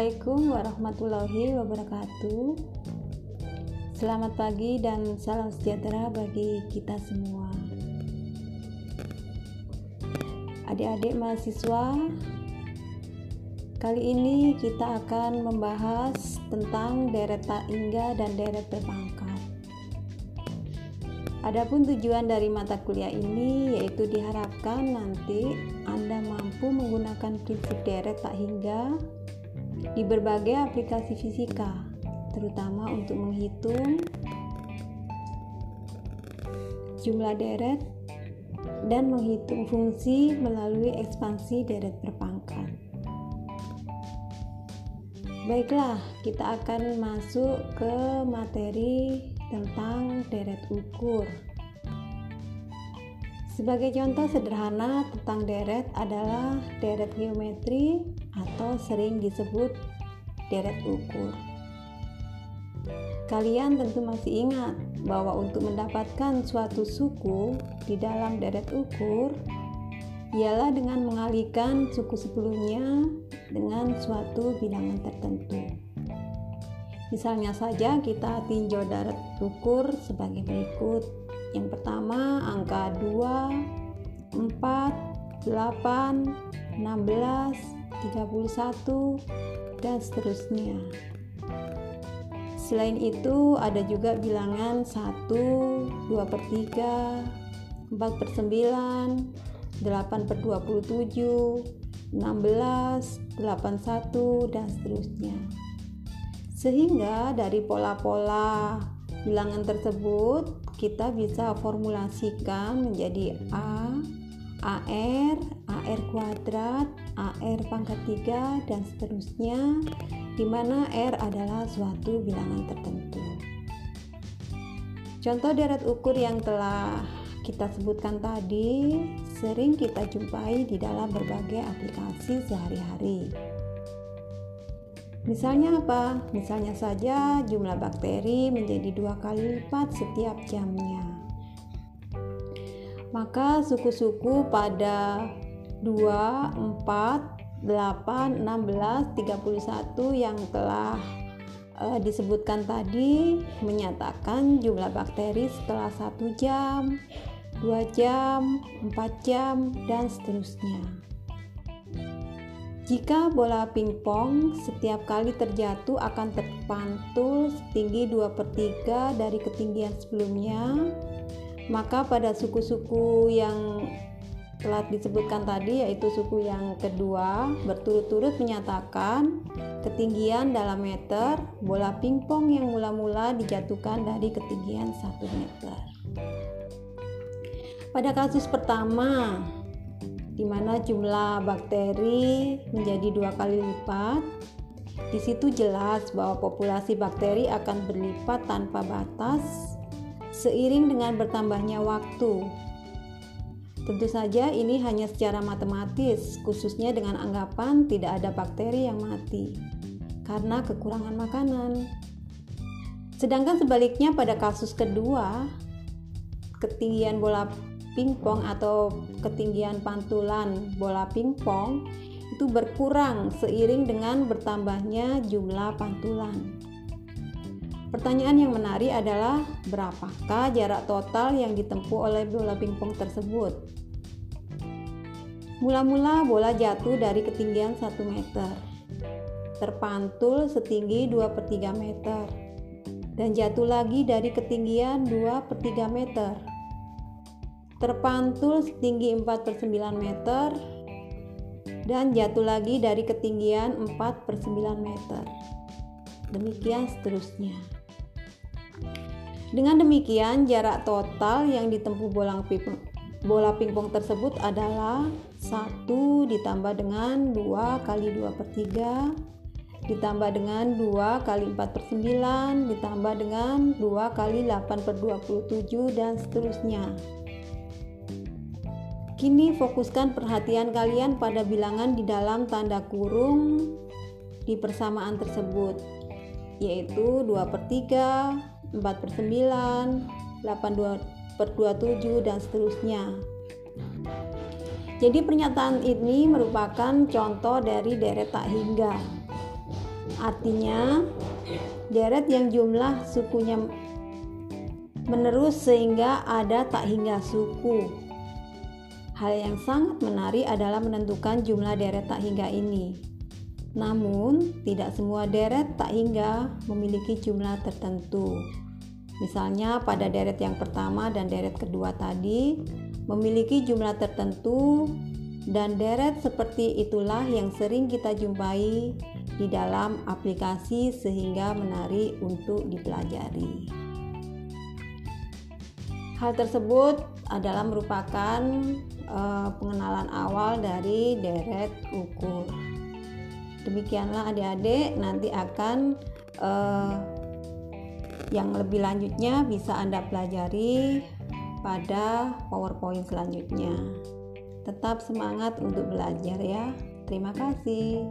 Assalamualaikum warahmatullahi wabarakatuh. Selamat pagi dan salam sejahtera bagi kita semua. Adik-adik mahasiswa, kali ini kita akan membahas tentang deret tak hingga dan deret berpangkat. Adapun tujuan dari mata kuliah ini yaitu diharapkan nanti Anda mampu menggunakan prinsip deret tak hingga di berbagai aplikasi fisika, terutama untuk menghitung jumlah deret dan menghitung fungsi melalui ekspansi deret berpangkat. Baiklah, kita akan masuk ke materi tentang deret ukur. Sebagai contoh sederhana tentang deret adalah deret geometri atau sering disebut deret ukur. Kalian tentu masih ingat bahwa untuk mendapatkan suatu suku di dalam deret ukur ialah dengan mengalihkan suku sebelumnya dengan suatu bilangan tertentu. Misalnya saja kita tinjau deret ukur sebagai berikut yang pertama angka 2, 4, 8, 16, 31, dan seterusnya. Selain itu ada juga bilangan 1, 2 per 3, 4 per 9, 8 per 27, 16, 81, dan seterusnya. Sehingga dari pola-pola bilangan tersebut kita bisa formulasikan menjadi A, AR, AR kuadrat, AR pangkat 3 dan seterusnya di mana R adalah suatu bilangan tertentu. Contoh deret ukur yang telah kita sebutkan tadi sering kita jumpai di dalam berbagai aplikasi sehari-hari. Misalnya apa? Misalnya saja jumlah bakteri menjadi dua kali lipat setiap jamnya. Maka suku-suku pada 2, 4, 8, 16, 31 yang telah uh, disebutkan tadi menyatakan jumlah bakteri setelah satu jam, 2 jam, 4 jam, dan seterusnya. Jika bola pingpong setiap kali terjatuh akan terpantul setinggi 2 per 3 dari ketinggian sebelumnya, maka pada suku-suku yang telah disebutkan tadi yaitu suku yang kedua berturut-turut menyatakan ketinggian dalam meter bola pingpong yang mula-mula dijatuhkan dari ketinggian 1 meter. Pada kasus pertama, di mana jumlah bakteri menjadi dua kali lipat. Di situ jelas bahwa populasi bakteri akan berlipat tanpa batas seiring dengan bertambahnya waktu. Tentu saja ini hanya secara matematis, khususnya dengan anggapan tidak ada bakteri yang mati karena kekurangan makanan. Sedangkan sebaliknya pada kasus kedua, ketinggian bola pingpong atau ketinggian pantulan bola pingpong itu berkurang seiring dengan bertambahnya jumlah pantulan. Pertanyaan yang menarik adalah berapakah jarak total yang ditempuh oleh bola pingpong tersebut? Mula-mula bola jatuh dari ketinggian 1 meter, terpantul setinggi 2 per 3 meter, dan jatuh lagi dari ketinggian 2 per 3 meter terpantul setinggi 4 per 9 meter dan jatuh lagi dari ketinggian 4 per 9 meter. Demikian seterusnya. Dengan demikian, jarak total yang ditempuh bola pingpong, bola pingpong tersebut adalah 1 ditambah dengan 2 kali 2 per 3 ditambah dengan 2 kali 4 per 9 ditambah dengan 2 kali 8 per 27 dan seterusnya. Kini fokuskan perhatian kalian pada bilangan di dalam tanda kurung di persamaan tersebut, yaitu 2 per 3, 4 per 9, 8 per 27, dan seterusnya. Jadi pernyataan ini merupakan contoh dari deret tak hingga. Artinya, deret yang jumlah sukunya menerus sehingga ada tak hingga suku. Hal yang sangat menarik adalah menentukan jumlah deret tak hingga ini. Namun, tidak semua deret tak hingga memiliki jumlah tertentu. Misalnya, pada deret yang pertama dan deret kedua tadi memiliki jumlah tertentu, dan deret seperti itulah yang sering kita jumpai di dalam aplikasi sehingga menarik untuk dipelajari. Hal tersebut adalah merupakan uh, pengenalan awal dari deret ukur. Demikianlah adik-adik, nanti akan uh, yang lebih lanjutnya bisa Anda pelajari pada PowerPoint selanjutnya. Tetap semangat untuk belajar ya. Terima kasih.